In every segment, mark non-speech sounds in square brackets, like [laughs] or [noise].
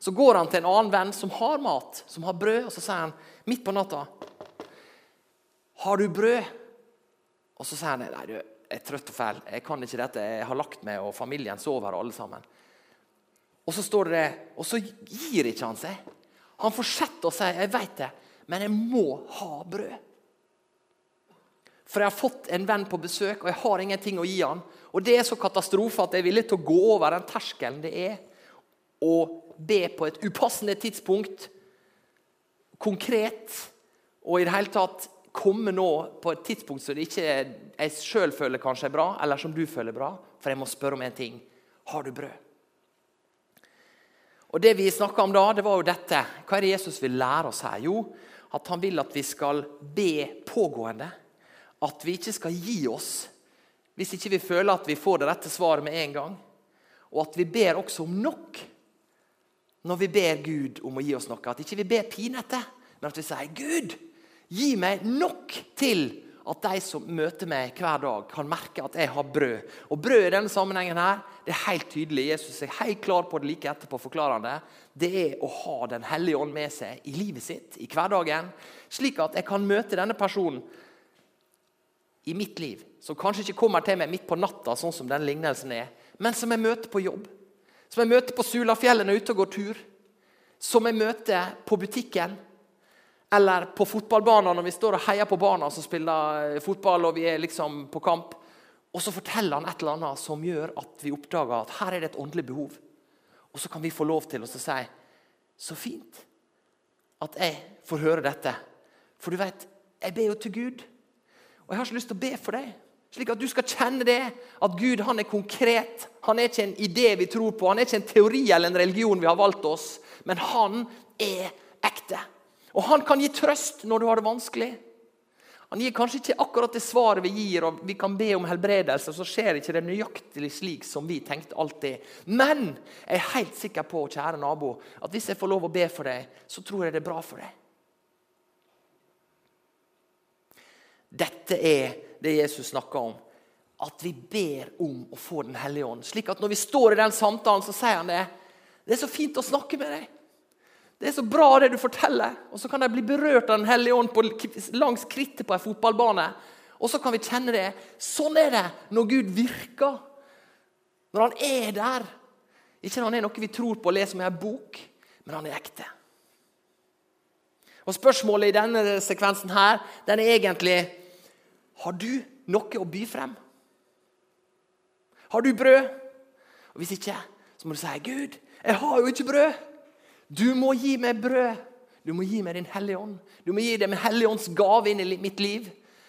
Så går han til en annen venn som har mat, som har brød, og så sier han midt på natta Har du brød? Og så sier han nei, du, jeg er trøtt og fæl, jeg kan ikke dette, jeg har lagt meg, og familien sover, alle sammen. Og så står det og så gir ikke han seg. Han fortsetter å si 'jeg vet det, men jeg må ha brød'. For jeg har fått en venn på besøk, og jeg har ingenting å gi han. Og det er så katastrofe at jeg er villig til å gå over den terskelen det er å be på et upassende tidspunkt, konkret, og i det hele tatt komme nå på et tidspunkt som ikke jeg sjøl føler kanskje er bra, eller som du føler bra, for jeg må spørre om en ting. Har du brød? Og Det vi snakka om da, det var jo dette. Hva er det Jesus vil lære oss her? Jo, at han vil at vi skal be pågående. At vi ikke skal gi oss hvis ikke vi føler at vi får det rette svaret med en gang. Og at vi ber også om nok når vi ber Gud om å gi oss noe. At ikke vi ber pinete, men at vi sier Gud, gi meg nok til at de som møter meg hver dag, kan merke at jeg har brød. Og Brød i denne sammenhengen her, det er helt tydelig. Jesus er helt klar på det like etterpå. forklarende. Det er å ha Den hellige ånd med seg i livet sitt, i hverdagen. Slik at jeg kan møte denne personen i mitt liv, som kanskje ikke kommer til meg midt på natta, sånn som denne lignelsen er, men som jeg møter på jobb som jeg møter på Sulafjellet når jeg er ute og går tur. Som jeg møter på butikken. Eller på fotballbanen når vi står og heier på barna som spiller eh, fotball. og vi er liksom på kamp. Og så forteller han et eller annet som gjør at vi oppdager at her er det et åndelig behov. Og så kan vi få lov til å si så fint at jeg får høre dette. For du vet, jeg ber jo til Gud. Og jeg har ikke lyst til å be for deg. Slik at du skal kjenne det, at Gud han er konkret. Han er ikke en idé vi tror på, han er ikke en teori eller en religion vi har valgt oss. Men han er ekte. Og han kan gi trøst når du har det vanskelig. Han gir kanskje ikke akkurat det svaret vi gir, og vi kan be om helbredelse, så skjer ikke det nøyaktig slik som vi tenkte alltid. Men jeg er helt sikker på, kjære nabo, at hvis jeg får lov å be for deg, så tror jeg det er bra for deg. Dette er det Jesus snakker om. At vi ber om å få Den hellige ånd. Slik at når vi står i den samtalen, så sier han det. Det er så fint å snakke med deg. Det er så bra det du forteller. Og så kan de bli berørt av Den hellige ånd på, langs krittet på en fotballbane. Og så kan vi kjenne det. Sånn er det når Gud virker. Når han er der. Ikke når han er noe vi tror på og leser med en bok, men han er ekte. Og Spørsmålet i denne sekvensen her, den er egentlig har du noe å by frem? Har du brød? Og Hvis ikke, så må du si, 'Gud, jeg har jo ikke brød.' Du må gi meg brød. Du må gi meg Din Hellige Ånd. Du må gi dem Hellige Ånds gave inn i mitt liv,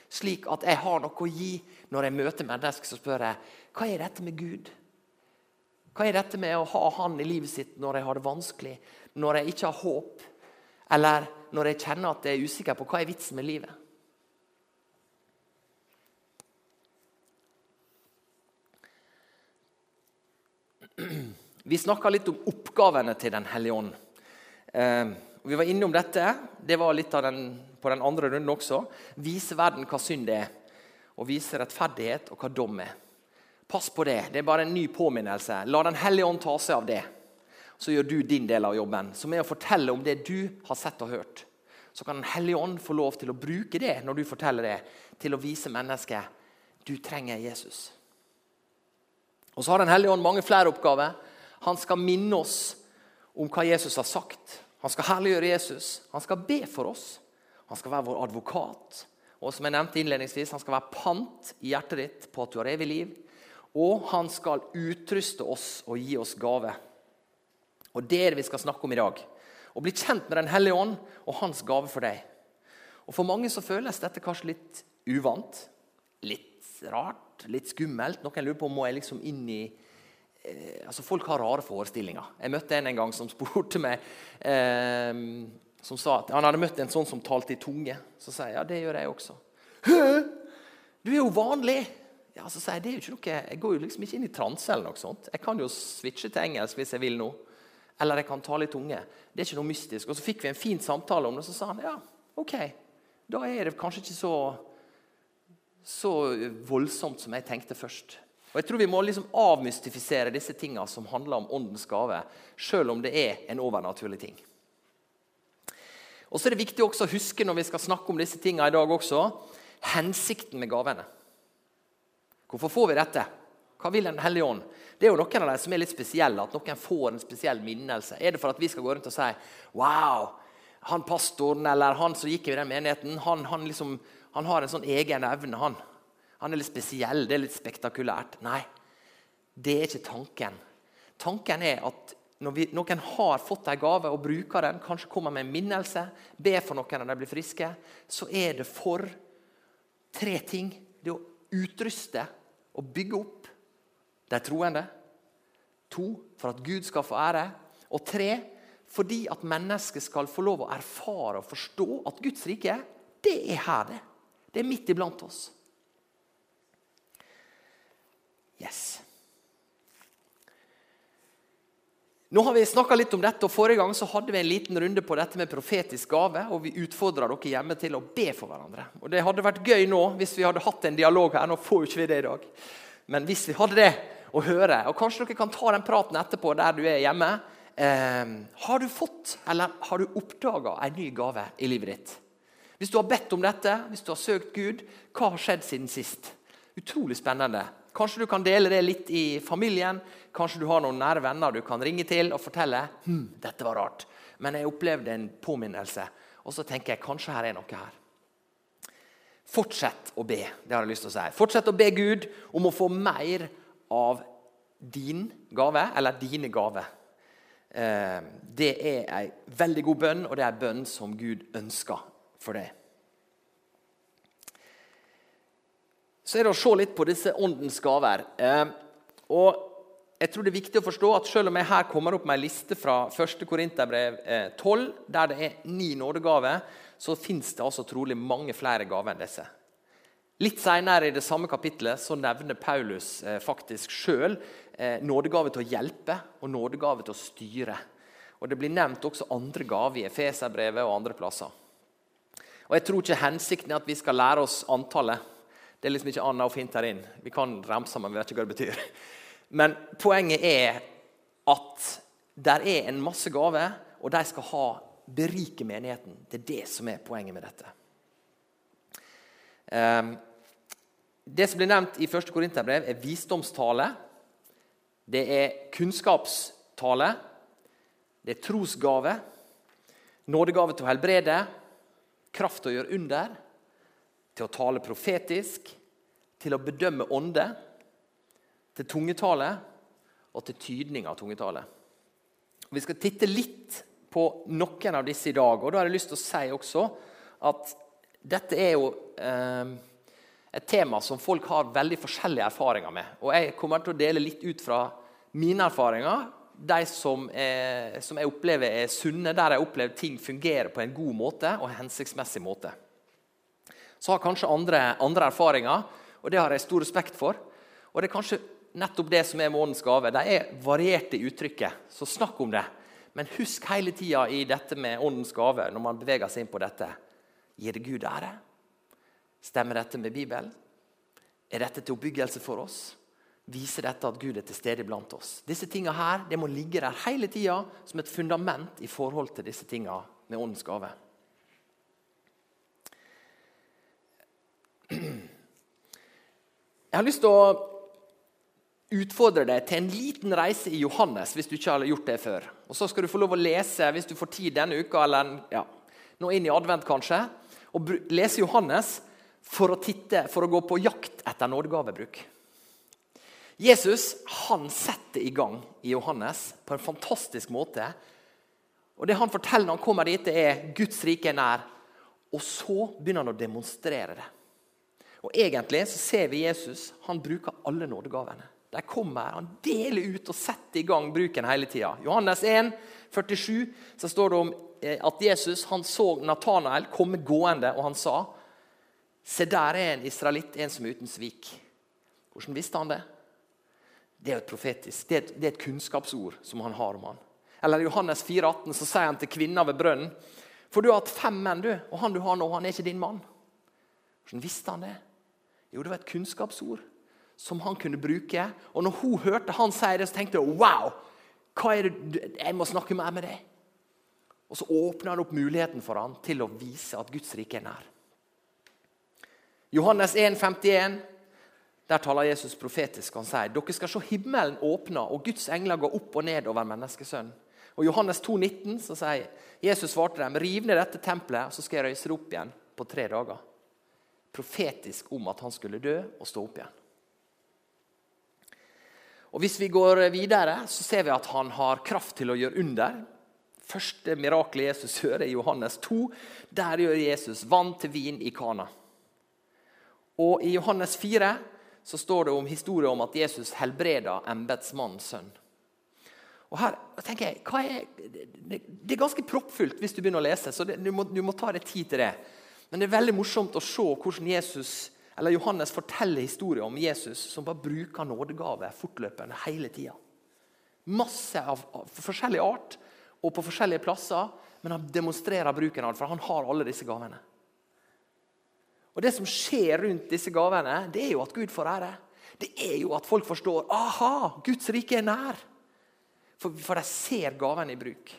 slik at jeg har noe å gi når jeg møter mennesker som spør jeg, hva er dette med Gud? Hva er dette med å ha Han i livet sitt når jeg har det vanskelig, når jeg ikke har håp, eller når jeg kjenner at jeg er usikker på hva er vitsen med livet? Vi snakka litt om oppgavene til Den hellige ånd. Eh, vi var innom dette. Det var litt av den, på den andre runden også. Vise verden hva synd er, og vise rettferdighet og hva dom er. Pass på det. Det er bare en ny påminnelse. La Den hellige ånd ta seg av det. Så gjør du din del av jobben, som er å fortelle om det du har sett og hørt. Så kan Den hellige ånd få lov til å bruke det når du forteller det, til å vise mennesket du trenger Jesus. Og så har Den hellige ånd mange flere oppgaver. Han skal minne oss om hva Jesus har sagt. Han skal herliggjøre Jesus. Han skal be for oss. Han skal være vår advokat. Og som jeg nevnte innledningsvis, Han skal være pant i hjertet ditt på at du har evig liv. Og han skal utruste oss og gi oss gave. Og Det er det vi skal snakke om i dag. Å bli kjent med Den hellige ånd og hans gave for deg. Og For mange så føles dette kanskje litt uvant. Litt rart, litt skummelt. Noen lurer på om jeg liksom inn i eh, altså Folk har rare forestillinger. Jeg møtte en en gang som spurte meg eh, Som sa at han hadde møtt en sånn som talte i tunge. Så sier jeg ja, det gjør jeg også. Hø? Du er jo vanlig! Ja, så sier Jeg det er jo ikke noe, jeg går jo liksom ikke inn i transe. eller noe sånt. Jeg kan jo switche til engelsk hvis jeg vil nå. Eller jeg kan tale i tunge. Det er ikke noe mystisk. Og Så fikk vi en fin samtale om det, så sa han ja, ok, da er det kanskje ikke så, så voldsomt som jeg tenkte først. Og Jeg tror vi må liksom avmystifisere disse tingene som handler om åndens gave, selv om det er en overnaturlig ting. Og så er det viktig også å huske når vi skal snakke om disse tingene i dag også, hensikten med gavene. Hvorfor får vi dette? Hva vil Den hellige ånd? Det er jo noen av dem som er litt spesielle, at noen får en spesiell minnelse. Er det for at vi skal gå rundt og si Wow, han pastoren eller han som gikk i den menigheten, han, han, liksom, han har en sånn egen evne. Han. han er litt spesiell, det er litt spektakulært. Nei, det er ikke tanken. Tanken er at når vi, noen har fått en gave og bruker den, kanskje kommer med en minnelse, ber for noen når de blir friske, så er det for tre ting. Det å utruste og bygge opp de troende. To, for at Gud skal få ære. Og tre, fordi at mennesket skal få lov å erfare og forstå at Guds rike, det er her, det. Det er midt iblant oss. Yes. Nå har vi snakka litt om dette, og Forrige gang så hadde vi en liten runde på dette med profetisk gave. og Vi utfordra dere hjemme til å be for hverandre. Og Det hadde vært gøy nå hvis vi hadde hatt en dialog her. Nå får jo ikke vi det i dag. Men hvis vi hadde det, å høre og Kanskje dere kan ta den praten etterpå der du er hjemme. Eh, har du fått eller har du oppdaga en ny gave i livet ditt? Hvis du har bedt om dette, hvis du har søkt Gud, hva har skjedd siden sist? Utrolig spennende. Kanskje du kan dele det litt i familien. Kanskje du har noen nære venner du kan ringe til og fortelle hm, dette var rart, men jeg opplevde en påminnelse. Og så tenker jeg kanskje her er noe her. Fortsett å be. det har jeg lyst til å si. Fortsett å be Gud om å få mer av din gave, eller dine gaver. Eh, det er ei veldig god bønn, og det er en bønn som Gud ønsker for det. Så er det å se litt på disse åndens gaver. Eh, og jeg tror det er viktig å forstå at Selv om jeg her kommer opp med en liste fra 1. Korinterbrev 12, eh, der det er ni nådegaver, så fins det altså trolig mange flere gaver enn disse. Litt senere i det samme kapittelet så nevner Paulus eh, faktisk sjøl nådegave til å hjelpe og nådegave til å styre. Og Det blir nevnt også andre gaver i Efeserbrevet og andre plasser. Og Jeg tror ikke hensikten er at vi skal lære oss antallet. Det er liksom ikke annet og fint her inn. Vi kan remse, men vi vet ikke hva det betyr. Men poenget er at det er en masse gaver, og de skal ha berike menigheten. Det er det som er poenget med dette. Um, det som blir nevnt i 1. Korinterbrev, er visdomstale. Det er kunnskapstale. Det er trosgave. Nådegave til å helbrede. Kraft til å gjøre under. Til å tale profetisk. Til å bedømme ånde. Til tungetale. Og til tydning av tungetale. Vi skal titte litt på noen av disse i dag. Og da har jeg lyst til å si også at dette er jo eh, et tema som folk har veldig forskjellige erfaringer med. Og jeg kommer til å dele litt ut fra mine erfaringer. De som, er, som jeg opplever er sunne, der jeg opplever ting fungerer på en god måte og en hensiktsmessig måte. Så har kanskje andre, andre erfaringer, og det har jeg stor respekt for. Og det er kanskje nettopp det som er månens gave. De er varierte i uttrykket, så snakk om det. Men husk hele tida i dette med åndens gave når man beveger seg inn på dette. Gir det Gud ære? Stemmer dette med Bibelen? Er dette til oppbyggelse for oss? Viser dette at Gud er til stede blant oss? Disse tingene her, det må ligge der hele tida som et fundament i forhold til disse tingene med åndens gave. Jeg har lyst til å utfordre deg til en liten reise i Johannes hvis du ikke har gjort det før. Og Så skal du få lov å lese hvis du får tid denne uka, eller ja, nå inn i advent kanskje, og lese Johannes for å titte, for å gå på jakt etter nådegavebruk. Jesus han setter i gang i Johannes på en fantastisk måte. Og Det han forteller når han kommer dit, det er Guds rike er nær. Og så begynner han å demonstrere det. Og Egentlig så ser vi Jesus han bruker alle nådegavene. De kommer, Han deler ut og setter i gang bruken hele tida. Johannes 1, 47, så står det om eh, at Jesus han så Natanael komme gående, og han sa Se, der er en israelitt, en som er uten svik. Hvordan visste han det? Det er et profetisk, det er et, det er et kunnskapsord som han har om han. Eller I Johannes 4, 18, så sier han til kvinna ved brønnen For du har hatt fem menn, du, og han du har nå, han er ikke din mann. Hvordan visste han det? Jo, det var et kunnskapsord som han kunne bruke. Og når hun hørte han si det, så tenkte hun wow! hva er det, Jeg må snakke mer med deg. Og så åpner han opp muligheten for han til å vise at Guds rike er nær. Johannes 1, 51, der taler Jesus profetisk. Han sier dere skal se himmelen åpne og Guds engler gå opp og ned over menneskesønnen. Og Johannes 2, 19, så sier Jesus svarte dem riv ned dette tempelet, så skal jeg røyse det opp igjen på tre dager. Profetisk om at han skulle dø og stå opp igjen. Og Hvis vi går videre, så ser vi at han har kraft til å gjøre under. Første mirakelet Jesus gjør, er Johannes 2. Der gjør Jesus vann til vin i Kana. Og I Johannes 4 så står det om historien om at Jesus helbreder embetsmannens sønn. Og her tenker jeg, er, Det er ganske proppfullt hvis du begynner å lese, så det, du, må, du, må, ta deg tid til det. Men det er veldig morsomt å se hvordan Jesus, Johannes forteller historier om Jesus som bare bruker nådegave fortløpende hele tida. Masse av, av, forskjellig art og på forskjellige plasser, men han demonstrerer bruken av det, for han har alle disse gavene. Og Det som skjer rundt disse gavene, det er jo at Gud får ære. Det er jo at folk forstår aha, Guds rike er nær. For, for de ser gavene i bruk.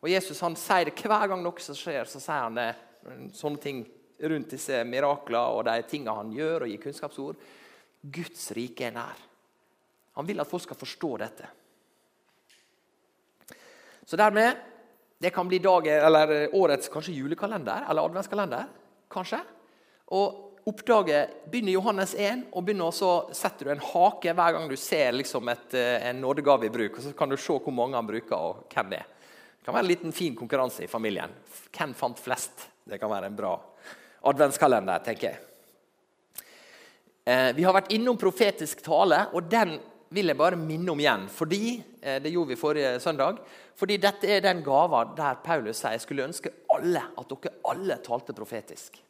Og Jesus han sier det hver gang noe som skjer, så sier han det, sånne ting rundt disse mirakler og de tingene han gjør og gir kunnskapsord. Guds rike er nær. Han vil at folk skal forstå dette. Så dermed Det kan bli eller årets kanskje julekalender eller adventskalender. kanskje. Og oppdager, begynner Johannes 1, og begynner så setter du en hake hver gang du ser liksom et, eh, en nådegave i bruk. og Så kan du se hvor mange han bruker, og hvem det er. Det kan være en liten fin konkurranse i familien. Hvem fant flest? Det kan være en bra adventskalender, tenker jeg. Eh, vi har vært innom profetisk tale, og den vil jeg bare minne om igjen. fordi, eh, Det gjorde vi forrige søndag. Fordi dette er den gava der Paulus sier jeg skulle ønske alle at dere alle talte profetisk.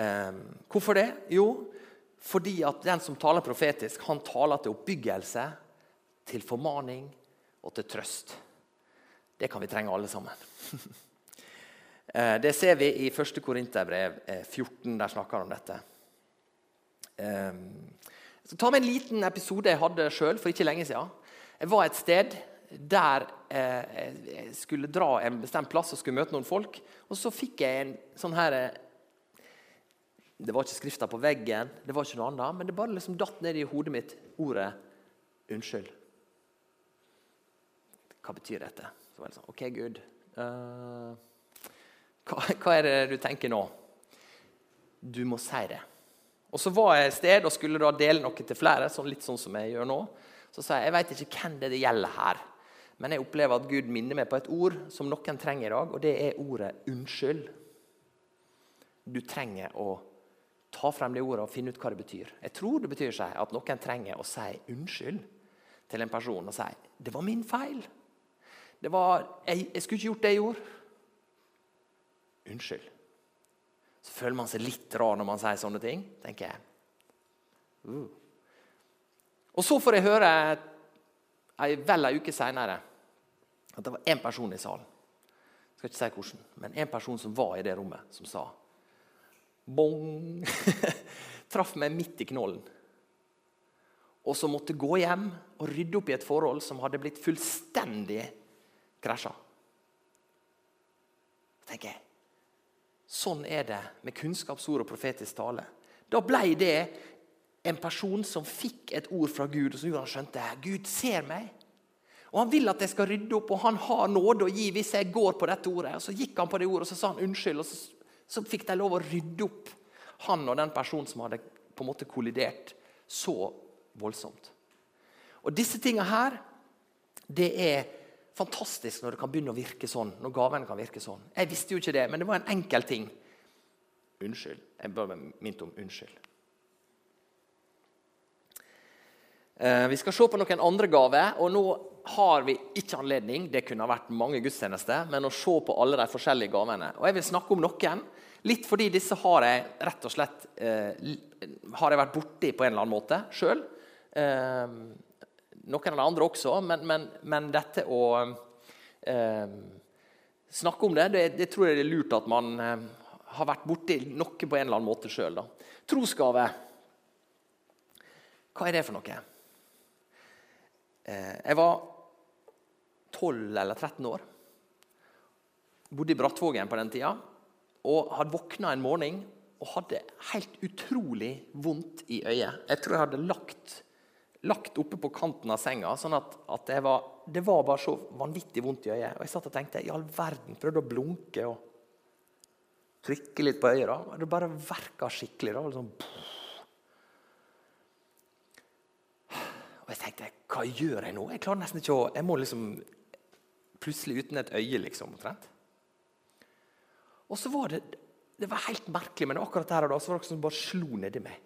Um, hvorfor det? Jo, fordi at den som taler profetisk, han taler til oppbyggelse, til formaning og til trøst. Det kan vi trenge alle sammen. [laughs] Eh, det ser vi i 1. Korinterbrev 14. Der snakker han om dette. Um, så ta med en liten episode jeg hadde sjøl for ikke lenge siden. Jeg var et sted der eh, jeg skulle dra en bestemt plass og skulle møte noen folk. Og så fikk jeg en sånn her det var ikke skrifta på veggen, det var ikke noe annet, men det bare liksom datt ned i hodet mitt ordet 'unnskyld'. Hva betyr dette? Så var det sånn, OK, Gud. Uh, hva, hva, er det du tenker nå? Du må si det. Og Så var jeg et sted og skulle da dele noe til flere, sånn litt sånn som jeg gjør nå. Så sa jeg jeg vet ikke hvem det, det gjelder her, men jeg opplever at Gud minner meg på et ord som noen trenger i dag, og det er ordet 'unnskyld'. Du trenger å ta frem det ordet og finne ut hva det betyr. Jeg tror det betyr seg at noen trenger å si unnskyld til en person og si 'Det var min feil'. Var, jeg, jeg skulle ikke gjort det jeg gjorde. Unnskyld. Så føler man seg litt rar når man sier sånne ting, tenker jeg. Uh. Og så får jeg høre ei, vel ei uke seinere at det var én person i salen. Jeg skal ikke si hvordan, men en person som var i det rommet, som sa Bong! [laughs] Traff meg midt i knollen. Og så måtte gå hjem og rydde opp i et forhold som hadde blitt fullstendig krasja. tenker jeg, Sånn er det med kunnskapsord og profetisk tale. Da ble det en person som fikk et ord fra Gud, og som han skjønte Gud ser meg. Og Han vil at jeg skal rydde opp, og han har nåde å gi hvis jeg går på dette ordet. Og Så gikk han på det ordet og så sa han unnskyld. og så så fikk de lov å rydde opp han og den personen som hadde på en måte kollidert så voldsomt. Og Disse tingene her, det er fantastisk når det kan begynne å virke sånn. når gavene kan virke sånn. Jeg visste jo ikke det, men det var en enkel ting. Unnskyld. Jeg bør være minnet om unnskyld. Eh, vi skal se på noen andre gaver. og Nå har vi ikke anledning det kunne ha vært mange gudstjenester, men å se på alle de forskjellige gavene. Og Jeg vil snakke om noen. Litt fordi disse har jeg rett og slett eh, har jeg vært borti på en eller annen måte sjøl. Eh, noen av de andre også, men, men, men dette å eh, snakke om det, det, det, tror jeg det er lurt at man eh, har vært borti noe på en eller annen måte sjøl. Trosgave. Hva er det for noe? Eh, jeg var 12 eller 13 år. Bodde i Brattvågen på den tida. Og hadde våkna en morgen og hadde helt utrolig vondt i øyet. Jeg tror jeg hadde lagt, lagt oppe på kanten av senga, sånn at, at var, det var bare så vanvittig vondt i øyet. Og jeg satt og tenkte i all verden, prøvde å blunke og trykke litt på øyet. da. Det bare verka skikkelig. da, liksom, Og jeg tenkte hva gjør jeg nå? Jeg klarer nesten ikke å Jeg må liksom Plutselig uten et øye, liksom. omtrent. Og så var det det var helt merkelig, men akkurat der og da så var det noen som bare slo nedi meg.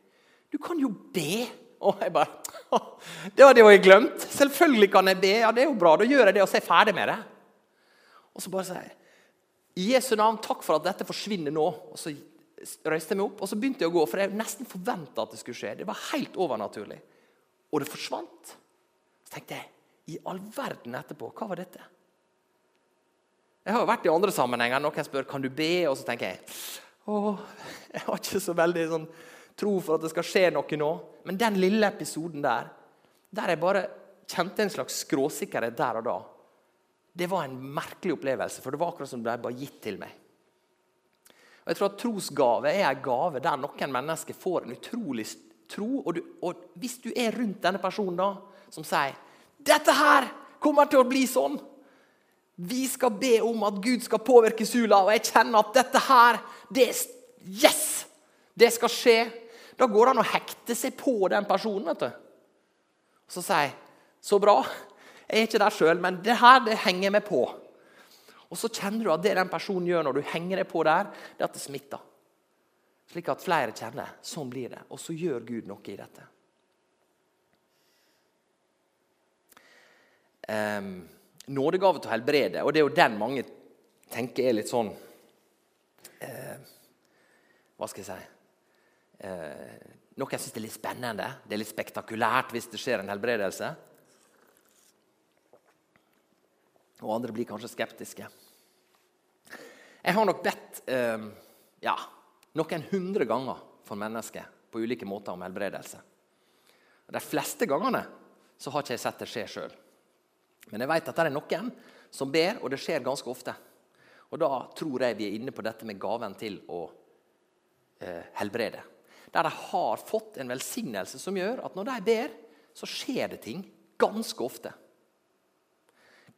Du kan jo be! Og jeg bare [laughs] Det hadde jeg glemt. Selvfølgelig kan jeg be. Ja, det er jo bra. Da gjør jeg det, og så er jeg ferdig med det. Og så bare sier jeg i Jesu navn, takk for at dette forsvinner nå. Og så røyste jeg meg opp, og så begynte jeg å gå, for jeg nesten forventa at det skulle skje. Det var helt overnaturlig og det forsvant. Så tenkte jeg i all verden etterpå, hva var dette? Jeg har jo vært i andre sammenhenger. Noen spør kan du be, og så tenker jeg å, jeg har ikke så veldig sånn, tro for at det skal skje noe nå. Men den lille episoden der, der jeg bare kjente en slags skråsikkerhet der og da, det var en merkelig opplevelse. For det var akkurat som det ble bare gitt til meg. Og jeg tror at Trosgave er en gave der noen mennesker får en utrolig tro, og, du, og, hvis du er rundt denne personen da, som sier 'Dette her kommer til å bli sånn'. Vi skal be om at Gud skal påvirke Sula, og jeg kjenner at dette her det, er Yes! Det skal skje. Da går det an å hekte seg på den personen. vet du. Så sier jeg 'Så bra. Jeg er ikke der sjøl, men det her det henger meg på'. Og så kjenner du at det den personen gjør når du henger deg på der, det er at det smitter. Slik at flere kjenner. Sånn blir det. Og så gjør Gud noe i dette. Um, nådegave til å helbrede, og det er jo den mange tenker er litt sånn eh, Hva skal jeg si eh, Noen syns det er litt spennende, det er litt spektakulært hvis det skjer en helbredelse. Og andre blir kanskje skeptiske. Jeg har nok bedt eh, ja, noen hundre ganger for mennesker på ulike måter om helbredelse. De fleste gangene så har ikke jeg sett det skje sjøl. Men jeg vet at det er noen som ber, og det skjer ganske ofte. Og Da tror jeg vi er inne på dette med gaven til å eh, helbrede. Der de har fått en velsignelse som gjør at når de ber, så skjer det ting ganske ofte.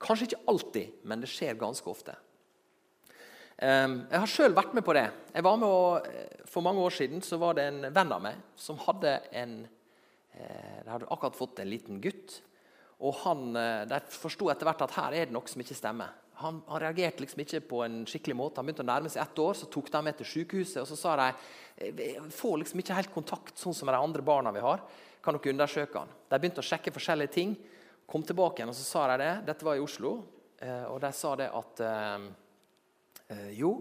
Kanskje ikke alltid, men det skjer ganske ofte. Ehm, jeg har sjøl vært med på det. Jeg var med å, eh, For mange år siden så var det en venn av meg som hadde en eh, De hadde akkurat fått en liten gutt. Og han, eh, De forsto etter hvert at her er det noe som ikke stemmer. Han, han, reagerte liksom ikke på en skikkelig måte. Han begynte å nærme seg ett år, så tok de med til sykehuset. og Så sa de får liksom ikke helt kontakt sånn som de andre barna vi har. Kan dere undersøke han? De begynte å sjekke forskjellige ting. Kom tilbake igjen og så sa de det. Dette var i Oslo. Og de sa det at Eh, jo,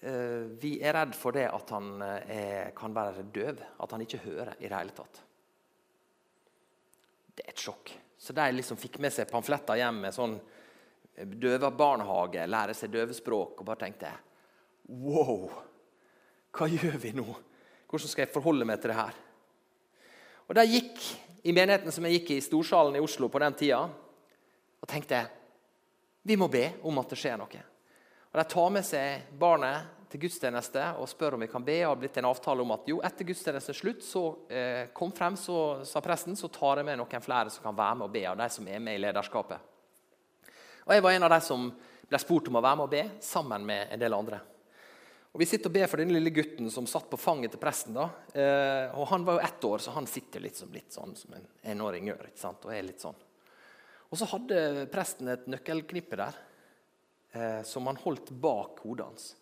eh, vi er redd for det at han eh, er, kan være døv. At han ikke hører i det hele tatt. Det er et sjokk. Så de liksom fikk med seg pamfletter hjem med sånn døvebarnehage, lære seg døvespråk, og bare tenkte Wow! Hva gjør vi nå? Hvordan skal jeg forholde meg til det her? Og De gikk i menigheten som jeg gikk i Storsalen i Oslo på den tida, og tenkte vi må be om at det skjer noe. Og De tar med seg barnet til gudstjeneste og spør om vi kan be. og har blitt en avtale om at jo, etter gudstjenestens slutt så eh, kom frem, så sa presten, så tar jeg med noen flere som kan være med og be, av de som er med i lederskapet. Og Jeg var en av de som ble spurt om å være med og be, sammen med en del andre. Og Vi sitter og ber for den lille gutten som satt på fanget til presten. da. Eh, og Han var jo ett år, så han sitter litt som, litt sånn, som en enåring gjør. ikke sant? Og er litt sånn. Og så hadde presten et nøkkelknippe der eh, som han holdt bak hodet hans.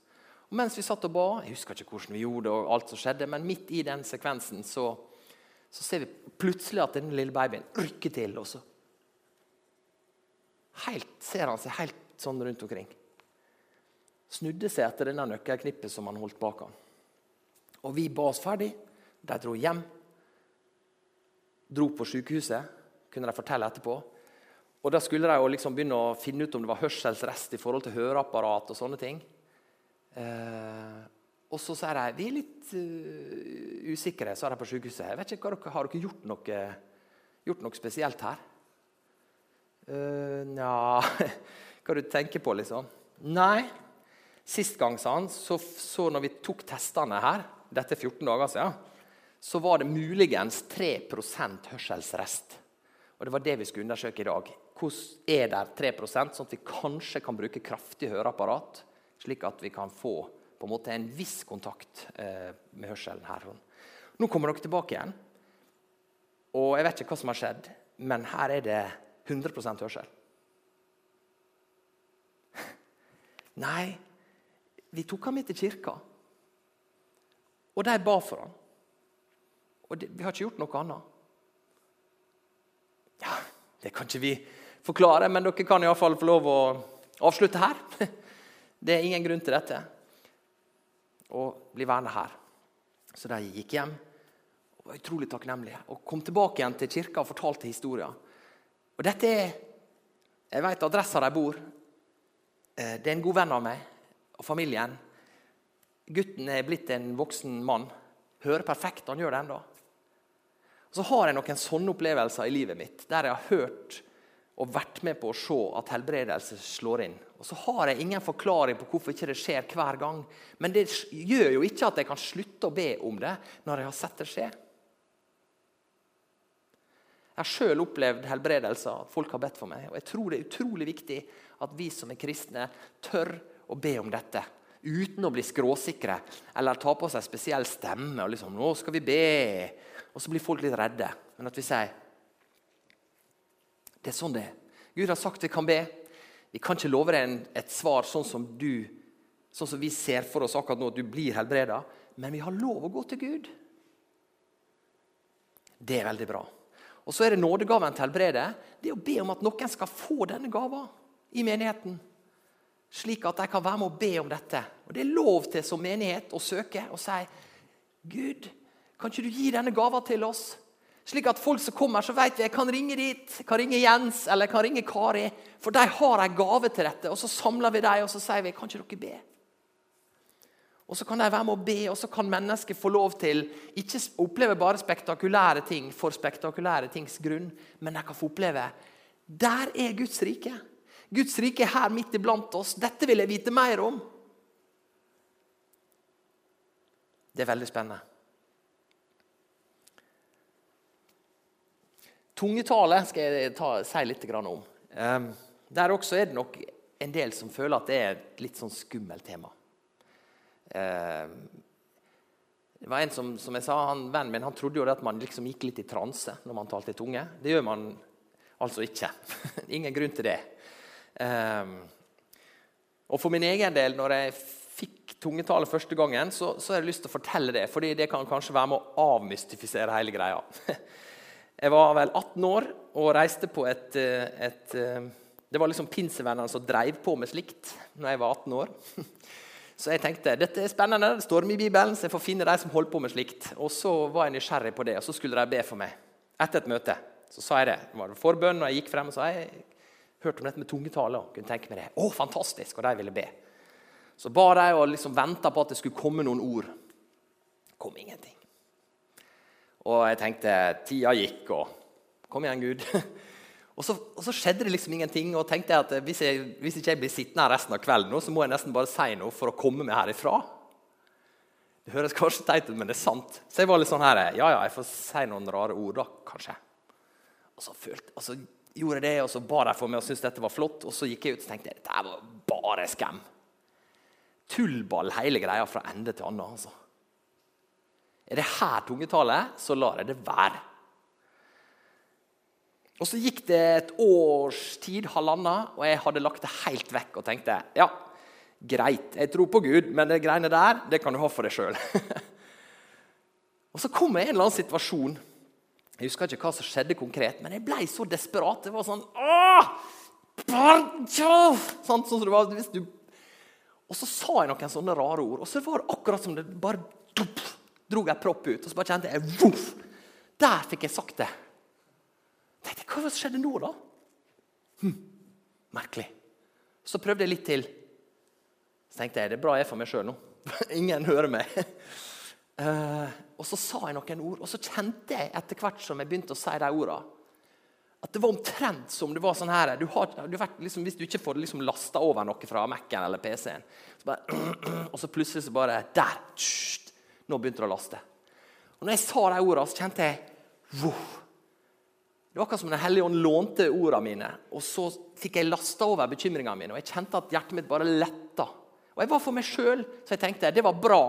Og mens vi satt og ba, Jeg husker ikke hvordan vi gjorde det, og alt som skjedde, men midt i den sekvensen så, Så ser vi plutselig at den lille babyen rykker til. og så helt, ser han seg helt sånn rundt omkring. Snudde seg etter denne nøkkelknippet som han holdt bak han. Og vi ba oss ferdig. De dro hjem. Dro på sykehuset, kunne de fortelle etterpå. Og Da skulle de jo liksom begynne å finne ut om det var hørselsrest i forhold til høreapparat. og sånne ting. Eh, og så sier de vi er litt uh, usikre sa de på sykehuset. Jeg vet ikke, dere, Har dere gjort noe, gjort noe spesielt her? Uh, Nja [laughs] Hva du tenker på, liksom? Nei. Sist gang, sa han, så, så når vi tok testene her, dette er 14 dager siden, så var det muligens 3% hørselsrest. Og Det var det vi skulle undersøke i dag. Hvordan er det 3% sånn at vi kanskje kan bruke kraftig høreapparat, slik at vi kan få på en måte en viss kontakt eh, med hørselen her. Nå kommer dere tilbake igjen. Og jeg vet ikke hva som har skjedd, men her er det 100% hørsel. [laughs] Nei, vi tok ham med til kirka. Og de ba for ham. Og det, vi har ikke gjort noe annet. Ja, Det kan ikke vi forklare, men dere kan iallfall få lov å avslutte her. [laughs] Det er ingen grunn til dette. Og bli værende her. Så de gikk hjem og var utrolig takknemlige. Og kom tilbake igjen til kirka og fortalte historien. Og dette er Jeg vet adressa de bor. Eh, det er en god venn av meg og familien. Gutten er blitt en voksen mann. Hører perfekt. Han gjør det ennå. Så har jeg noen sånne opplevelser i livet mitt der jeg har hørt og vært med på å se at helbredelse slår inn. Og Så har jeg ingen forklaring på hvorfor ikke det skjer hver gang. Men det gjør jo ikke at jeg kan slutte å be om det når jeg har sett det skje. Jeg har sjøl opplevd helbredelser, at folk har bedt for meg. Og jeg tror det er utrolig viktig at vi som er kristne, tør å be om dette. Uten å bli skråsikre eller ta på seg spesiell stemme. og liksom, 'Nå skal vi be.' Og så blir folk litt redde. Men at vi sier det er sånn det er. Gud har sagt vi kan be. Vi kan ikke love deg et svar sånn som, du, sånn som vi ser for oss akkurat nå, at du blir helbreda. Men vi har lov å gå til Gud. Det er veldig bra. Og så er det nådegaven til helbrede. Det er å be om at noen skal få denne gava i menigheten. Slik at de kan være med å be om dette. Og Det er lov til som menighet å søke og si Gud, kan ikke du gi denne gava til oss? Slik at folk som kommer, så vet vi jeg kan ringe dit, jeg kan ringe Jens eller jeg kan ringe Kari. For de har en gave til dette. Og Så samler vi dem og så sier vi, kan ikke dere be? Og Så kan de være med å be, og så kan mennesker få lov til ikke oppleve bare spektakulære ting for spektakulære tings grunn, men de kan få oppleve der er Guds rike. Guds rike er her midt iblant oss. Dette vil jeg vite mer om. Det er veldig spennende. Tungetale skal jeg ta, si litt om. Um, der også er det nok en del som føler at det er et litt sånn skummelt tema. Eh, det var en som, som jeg sa, han, Vennen min han trodde jo at man liksom gikk litt i transe når man talte i tunge. Det gjør man altså ikke. [laughs] Ingen grunn til det. Um, og For min egen del, når jeg fikk tungetale første gangen, så, så har jeg lyst til å fortelle det. fordi det kan kanskje være med å avmystifisere hele greia. [laughs] Jeg var vel 18 år og reiste på et, eh, et Det var liksom pinsevennene som dreiv på med slikt når jeg var 18 år. [laughs] Så jeg tenkte dette er spennende, det står i Bibelen, så jeg får finne de som holder på med slikt. Og så var jeg nysgjerrig på det, og så skulle de be for meg. Etter et møte så sa jeg det. Det var forbønn, og jeg gikk frem og sa jeg hørte om dette med tungetale og kunne tenke meg det. Å, fantastisk, Og de ville be. Så ba de og liksom venta på at det skulle komme noen ord. Det kom ingenting. Og jeg tenkte tida gikk, og kom igjen, Gud. [laughs] Og så, og så, skjedde det liksom ingenting. og tenkte jeg at hvis, jeg, hvis ikke jeg blir sittende her resten av kvelden, nå, så må jeg nesten bare si noe for å komme meg herifra. Det høres kanskje teit ut, men det er sant. Så jeg var litt sånn her Ja, ja, jeg får si noen rare ord, da, kanskje. Og så, følte, og så gjorde jeg det, og så ba de for meg og syntes dette var flott. Og så gikk jeg ut og tenkte dette var bare skam. Tullball hele greia fra ende til annen. altså. Er det her tungetale, så lar jeg det være. Og Så gikk det et års tid, halvannet, og jeg hadde lagt det helt vekk og tenkte ja, greit, jeg tror på Gud, men det greiene der det kan du ha for deg sjøl. [laughs] og så kom jeg i en eller annen situasjon Jeg husker ikke hva som skjedde konkret, men jeg ble så desperat. Det var sånn Åh! Sånn, sånn som det var hvis du Og så sa jeg noen sånne rare ord, og så var det akkurat som det bare drog jeg propp ut. Og så bare kjente jeg voff! Der fikk jeg sagt det. Tenkte, Hva skjedde nå, da? Hm, merkelig. Så prøvde jeg litt til. Så tenkte jeg det er bra jeg er for meg sjøl nå. [laughs] Ingen hører meg. Uh, [laughs] og så sa jeg noen ord, og så kjente jeg etter hvert som jeg begynte å si de ordene, at det var omtrent som det var sånn her du har, du vet, liksom, Hvis du ikke får liksom lasta over noe fra Mac-en eller PC-en, så [clears throat] og så plutselig så bare Der! Tst, nå begynte det å laste. Og når jeg sa de ordene, så kjente jeg wow, Det var akkurat som Den hellige ånd lånte ordene mine, og så fikk jeg lasta over bekymringene mine. Og jeg kjente at hjertet mitt bare letta. Og jeg var for meg sjøl, så jeg tenkte det var bra.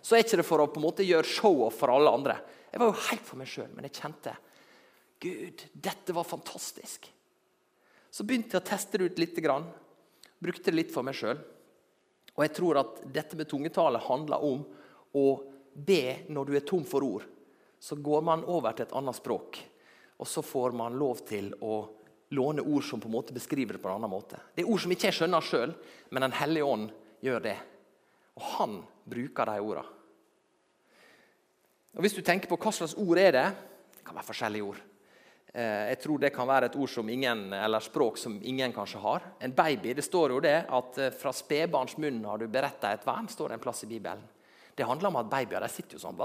Så er ikke det for å på en måte gjøre show-off for alle andre. Jeg var jo helt for meg sjøl, men jeg kjente Gud, dette var fantastisk. Så begynte jeg å teste det ut litt. Brukte det litt for meg sjøl. Og jeg tror at dette med tungetale handler om å be når du er tom for ord. Så går man over til et annet språk, og så får man lov til å låne ord som på en måte beskriver det på en annen måte. Det er ord som ikke jeg skjønner sjøl, men Den hellige ånd gjør det. Og han bruker de orda. Og Hvis du tenker på hva slags ord er det Det kan være forskjellige ord. Eh, jeg tror det kan være et ord som ingen, eller språk som ingen kanskje har. En baby, Det står jo det at eh, fra spedbarns munn har du beretta et vern, står det en plass i Bibelen. Det handler om at babyer de sitter jo sånn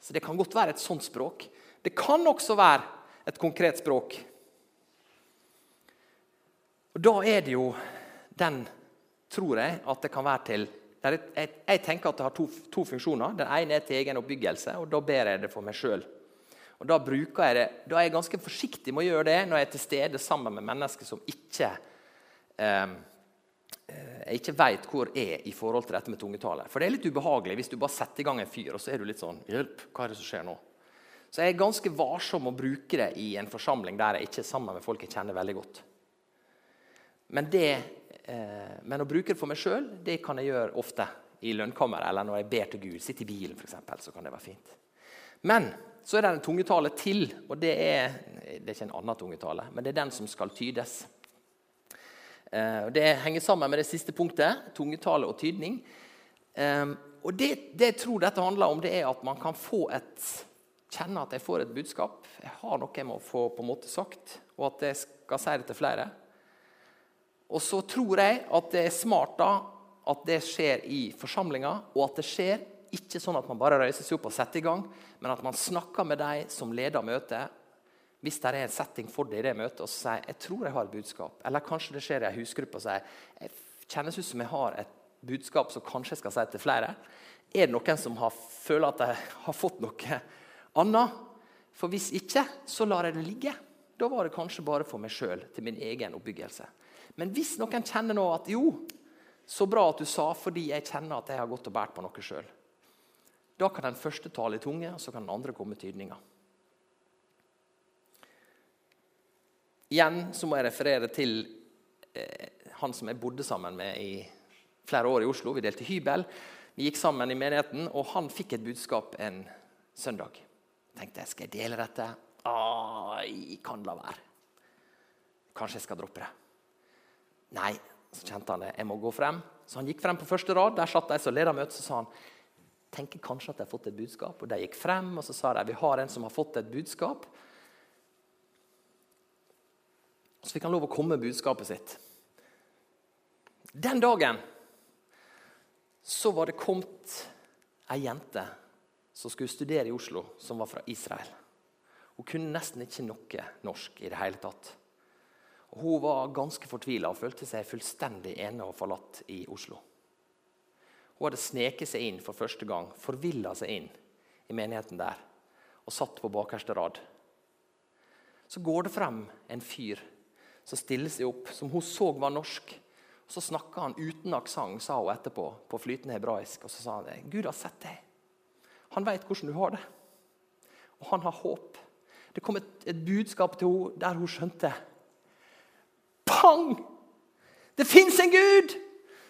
Så det kan godt være et sånt språk. Det kan også være et konkret språk. Og Da er det jo den, tror jeg, at det kan være til jeg, jeg, tenker at det har to, to, funksjoner. Den ene er til egen oppbyggelse, og da ber jeg det for meg sjøl. Da, jeg det, da er jeg ganske forsiktig med å gjøre det når jeg er til stede sammen med mennesker som ikke eh, jeg ikke veit hvor jeg er i forhold til dette med tungetale. For det er litt ubehagelig hvis du bare setter i gang en fyr, og så er du litt sånn Hjelp, hva er det som skjer nå? Så jeg er ganske varsom å bruke det i en forsamling der jeg ikke er sammen med folk jeg kjenner veldig godt. Men, det, eh, men å bruke det for meg sjøl kan jeg gjøre ofte i lønnkammeret eller når jeg ber til Gud. Sitte i bilen, f.eks. Så kan det være fint. Men så er det en tungetale til, og det er, det er ikke en annen tungetale, men det er den som skal tydes. Eh, det henger sammen med det siste punktet, tungetale og tydning. Eh, og det, det jeg tror dette handler om, det er at man kan et kjenne at jeg får et budskap. Jeg har noe jeg må få på en måte sagt, og at jeg skal si det til flere. Og så tror jeg at det er smart da, at det skjer i forsamlinga, og at det skjer ikke sånn at man bare reiser seg opp og setter i gang, men at man snakker med de som leder møtet. Hvis det er en setting for det i det møtet, og sier jeg tror jeg har et budskap. Eller kanskje det skjer i en husgruppe og sier jeg kjennes ut som jeg har et budskap som kanskje jeg skal si til flere. Er det noen som har, føler at de har fått noe annet? For hvis ikke, så lar jeg det ligge. Da var det kanskje bare for meg sjøl, til min egen oppbyggelse. Men hvis noen kjenner nå at jo, så bra at du sa, fordi jeg kjenner at jeg har gått og båret på noe sjøl. Da kan den første tale i tunge, og så kan den andre komme tydninga. Igjen så må jeg referere til eh, han som jeg bodde sammen med i flere år i Oslo. Vi delte hybel. Vi gikk sammen i menigheten, og han fikk et budskap en søndag. Jeg tenkte jeg skal jeg dele dette. Ai, kan la være. Kanskje jeg skal droppe det. Nei, så kjente han det. Jeg må gå frem. Så han gikk frem på første rad. Der satt de som leda møtet. Så sa han tenker kanskje at de har fått et budskap. Og De gikk frem og så sa de, vi har en som har fått et budskap. Så fikk han lov å komme med budskapet sitt. Den dagen så var det kommet ei jente som skulle studere i Oslo, som var fra Israel. Hun kunne nesten ikke noe norsk i det hele tatt. Hun var ganske fortvila og følte seg fullstendig ene og forlatt i Oslo. Hun hadde sneket seg inn for første gang, forvilla seg inn i menigheten der og satt på bakerste rad. Så går det frem en fyr som stiller seg opp, som hun så var norsk. Og Så snakka han uten aksent, sa hun etterpå, på flytende hebraisk. Og så sa han Gud har sett deg. Han veit hvordan du har det. Og han har håp. Det kom et, et budskap til henne der hun skjønte Pang! Det fins en Gud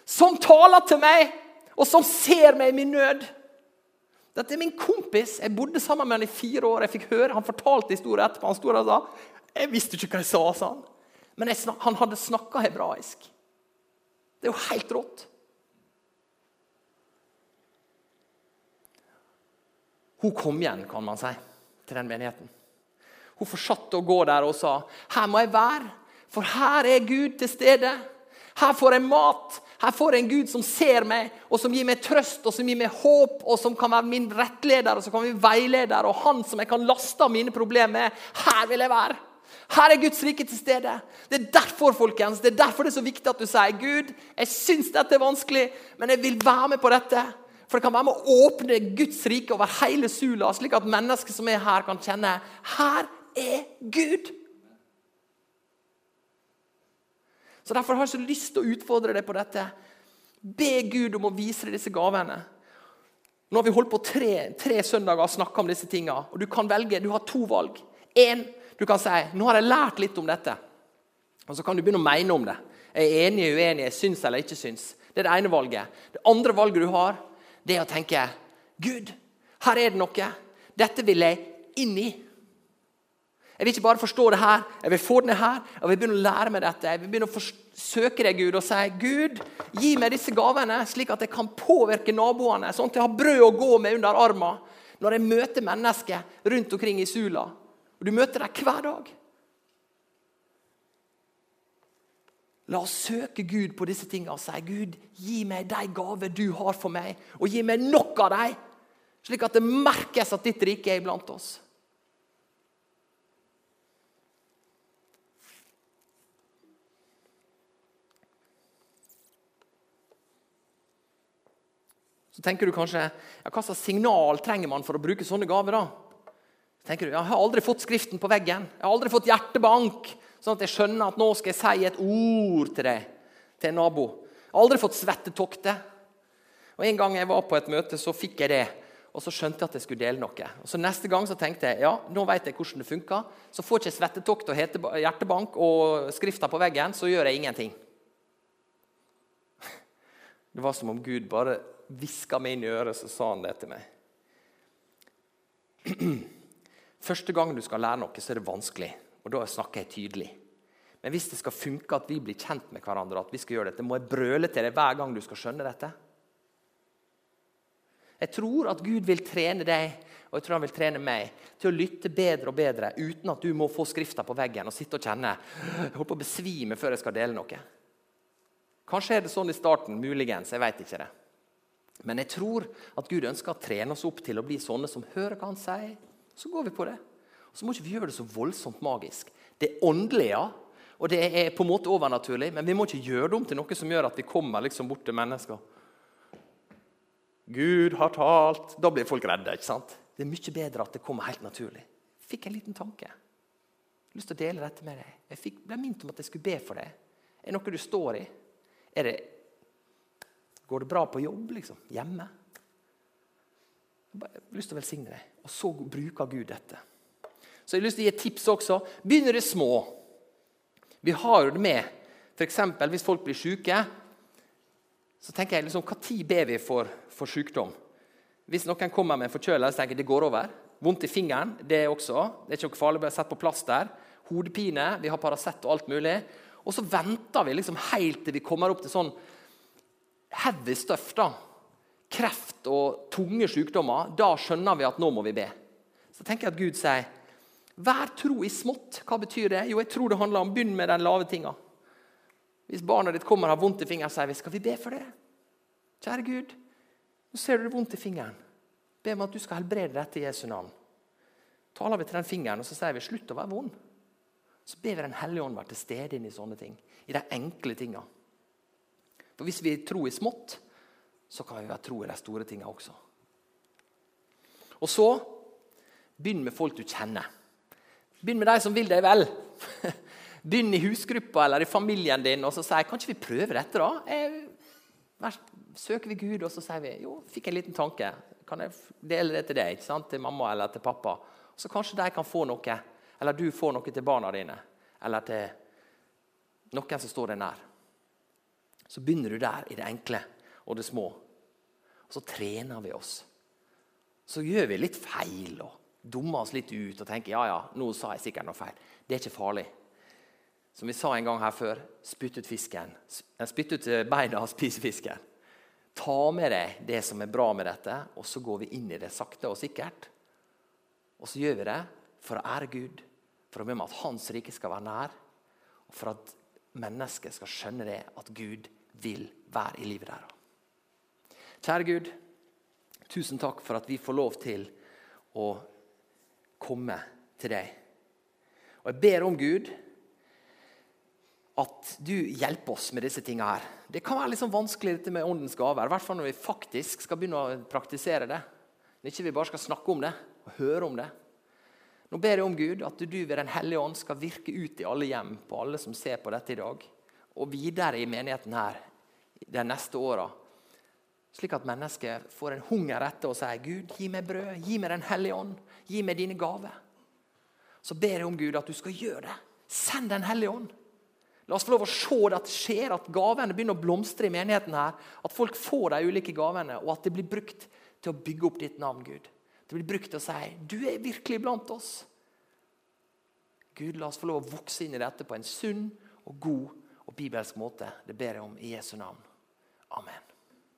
som taler til meg, og som ser meg i min nød. Dette er min kompis. Jeg bodde sammen med han i fire år. Jeg fikk høre, Han fortalte historien etterpå. Han sto der og sa Jeg visste ikke hva jeg sa, sa han. Men snak, han hadde snakka hebraisk. Det er jo helt rått. Hun kom igjen, kan man si, til den menigheten. Hun fortsatte å gå der og sa her må jeg være, for her er Gud til stede. Her får jeg mat. Her får jeg en Gud som ser meg, og som gir meg trøst og som gir meg håp, og som kan være min rettleder og som kan være veileder, og han som jeg kan laste av mine problemer med. Her vil jeg være. Her er Guds rike til stede. Det er derfor folkens, det er derfor det er så viktig at du sier Gud, jeg syns dette er vanskelig, men jeg vil være med på dette. For det kan være med å åpne Guds rike over hele Sula, slik at mennesker som er her, kan kjenne her er Gud. Så Derfor har jeg så lyst til å utfordre deg på dette. Be Gud om å vise deg disse gavene. Nå har vi holdt på tre, tre søndager og snakka om disse tingene. Og du kan velge, du har to valg. En, du kan si nå har jeg lært litt om dette. Og Så kan du begynne å mene om det. Jeg er enig, uenig, jeg syns eller ikke syns. Det er det ene valget. Det andre valget du har, det er å tenke Gud, her er det noe. Dette vil jeg inn i. Jeg vil ikke bare forstå det her, jeg vil få det her. Jeg vil begynne å lære meg dette. Jeg vil begynne å søke deg, Gud, og si Gud, gi meg disse gavene, slik at jeg kan påvirke naboene, sånn at jeg har brød å gå med under armen når jeg møter mennesker rundt omkring i Sula. Og Du møter dem hver dag. La oss søke Gud på disse tingene og si Gud, gi meg de gaver du har for meg, og gi meg nok av dem, slik at det merkes at ditt rike er iblant oss. Så tenker du kanskje ja, Hva slags signal trenger man for å bruke sånne gaver? da? Tenker du, Jeg har aldri fått skriften på veggen. Jeg har aldri fått hjertebank. Sånn at jeg skjønner at nå skal jeg si et ord til deg, til en nabo. Jeg har aldri fått svettetokter. Og En gang jeg var på et møte, så fikk jeg det. Og så skjønte jeg at jeg skulle dele noe. Og så Neste gang så tenkte jeg ja, nå vet jeg hvordan det funker. Så får jeg ikke svettetokt og hjertebank og skrifta på veggen, så gjør jeg ingenting. Det var som om Gud bare hviska meg inn i øret, så sa han det til meg. Første gang du skal lære noe, så er det vanskelig. Og da snakker jeg tydelig. Men hvis det skal funke at vi blir kjent med hverandre, at vi skal gjøre dette, må jeg brøle til deg hver gang du skal skjønne dette. Jeg tror at Gud vil trene deg og jeg tror han vil trene meg til å lytte bedre og bedre uten at du må få skrifta på veggen og sitte og kjenne jeg holder på å besvime før jeg skal dele noe. Kanskje er det sånn i starten, muligens. Jeg vet ikke det. Men jeg tror at Gud ønsker å trene oss opp til å bli sånne som hører hva han sier. Så går vi på det. Så må ikke vi gjøre det så voldsomt magisk. Det er åndelig, ja. Og det er på en måte overnaturlig, men vi må ikke gjøre det om til noe som gjør at vi kommer liksom bort til mennesker. Gud har talt. Da blir folk redde. ikke sant? Det er mye bedre at det kommer helt naturlig. Jeg fikk en liten tanke. Jeg har lyst til å dele dette med deg. Jeg fikk, ble minnet om at jeg skulle be for deg. Er det noe du står i? Er det, går det bra på jobb, liksom? Hjemme? Jeg har lyst til å velsigne deg. Og så bruker Gud dette. Så jeg har lyst til å gi et tips også. Begynner det små. Vi har jo det med f.eks. hvis folk blir syke. Så tenker jeg liksom, Når ber vi for, for sykdom? Hvis noen kommer med en forkjølelse, tenker jeg det går over. Vondt i fingeren, det også. Det er ikke noe farlig, bare sett på plaster. Hodepine, vi har Paracet og alt mulig. Og så venter vi liksom helt til vi kommer opp til sånn heavy stuff. da. Kreft og tunge sykdommer. Da skjønner vi at nå må vi be. Så tenker jeg at Gud sier Vær tro i smått. Hva betyr det? Jo, jeg tror det handler om begynn med den lave tinga. Hvis barna ditt kommer og har vondt i fingeren, sier vi skal vi be for det. Kjære Gud, nå ser du det vondt i fingeren. Be om at du skal helbrede dette i Jesu navn. Taler vi til den fingeren og så sier vi slutt å være vond. Så ber vi Den hellige ånd være til stede inn i sånne ting. I de enkle tinga. For hvis vi tror i smått, så kan vi være tro i de store tinga også. Og så begynn med folk du kjenner. Begynn med de som vil deg vel. [laughs] Begynn i husgruppa eller i familien din og så sier kan ikke vi prøve dette. da? Jeg, søker vi Gud, og så sier vi jo, fikk en liten tanke. Kan jeg dele det til deg, ikke sant? til mamma eller til pappa? Så kanskje de kan få noe, eller du får noe til barna dine. Eller til noen som står deg nær. Så begynner du der, i det enkle og det små. Og så trener vi oss. så gjør vi litt feil og dummer oss litt ut og tenker ja, ja, nå sa jeg sikkert noe feil. Det er ikke farlig. Som vi sa en gang her før, spytt ut fisken. Spytt ut beina og spis fisken. Ta med deg det som er bra med dette, og så går vi inn i det sakte og sikkert. Og så gjør vi det for å ære Gud, for å be om at Hans rike skal være nær, og for at mennesket skal skjønne det, at Gud vil være i livet deres. Kjære Gud, tusen takk for at vi får lov til å komme til deg. Og Jeg ber om Gud at du hjelper oss med disse tingene her. Det kan være litt sånn vanskelig dette med åndens gaver, i hvert fall når vi faktisk skal begynne å praktisere det. Når ikke vi bare skal snakke om det og høre om det. Nå ber jeg om Gud at du ved Den hellige ånd skal virke ut i alle hjem, på alle som ser på dette i dag, og videre i menigheten her de neste åra. Slik at mennesket får en hunger etter å si Gud, gi meg brød, gi meg Den hellige ånd, gi meg dine gaver. Så ber jeg om Gud at du skal gjøre det. Send Den hellige ånd. La oss få lov å se det skjer, at gavene begynner å blomstre i menigheten. her, At folk får de ulike gavene, og at det blir brukt til å bygge opp ditt navn, Gud. Det blir brukt til å si du er virkelig blant oss. Gud, la oss få lov å vokse inn i dette på en sunn og god og bibelsk måte. Det ber jeg om i Jesu navn. Amen.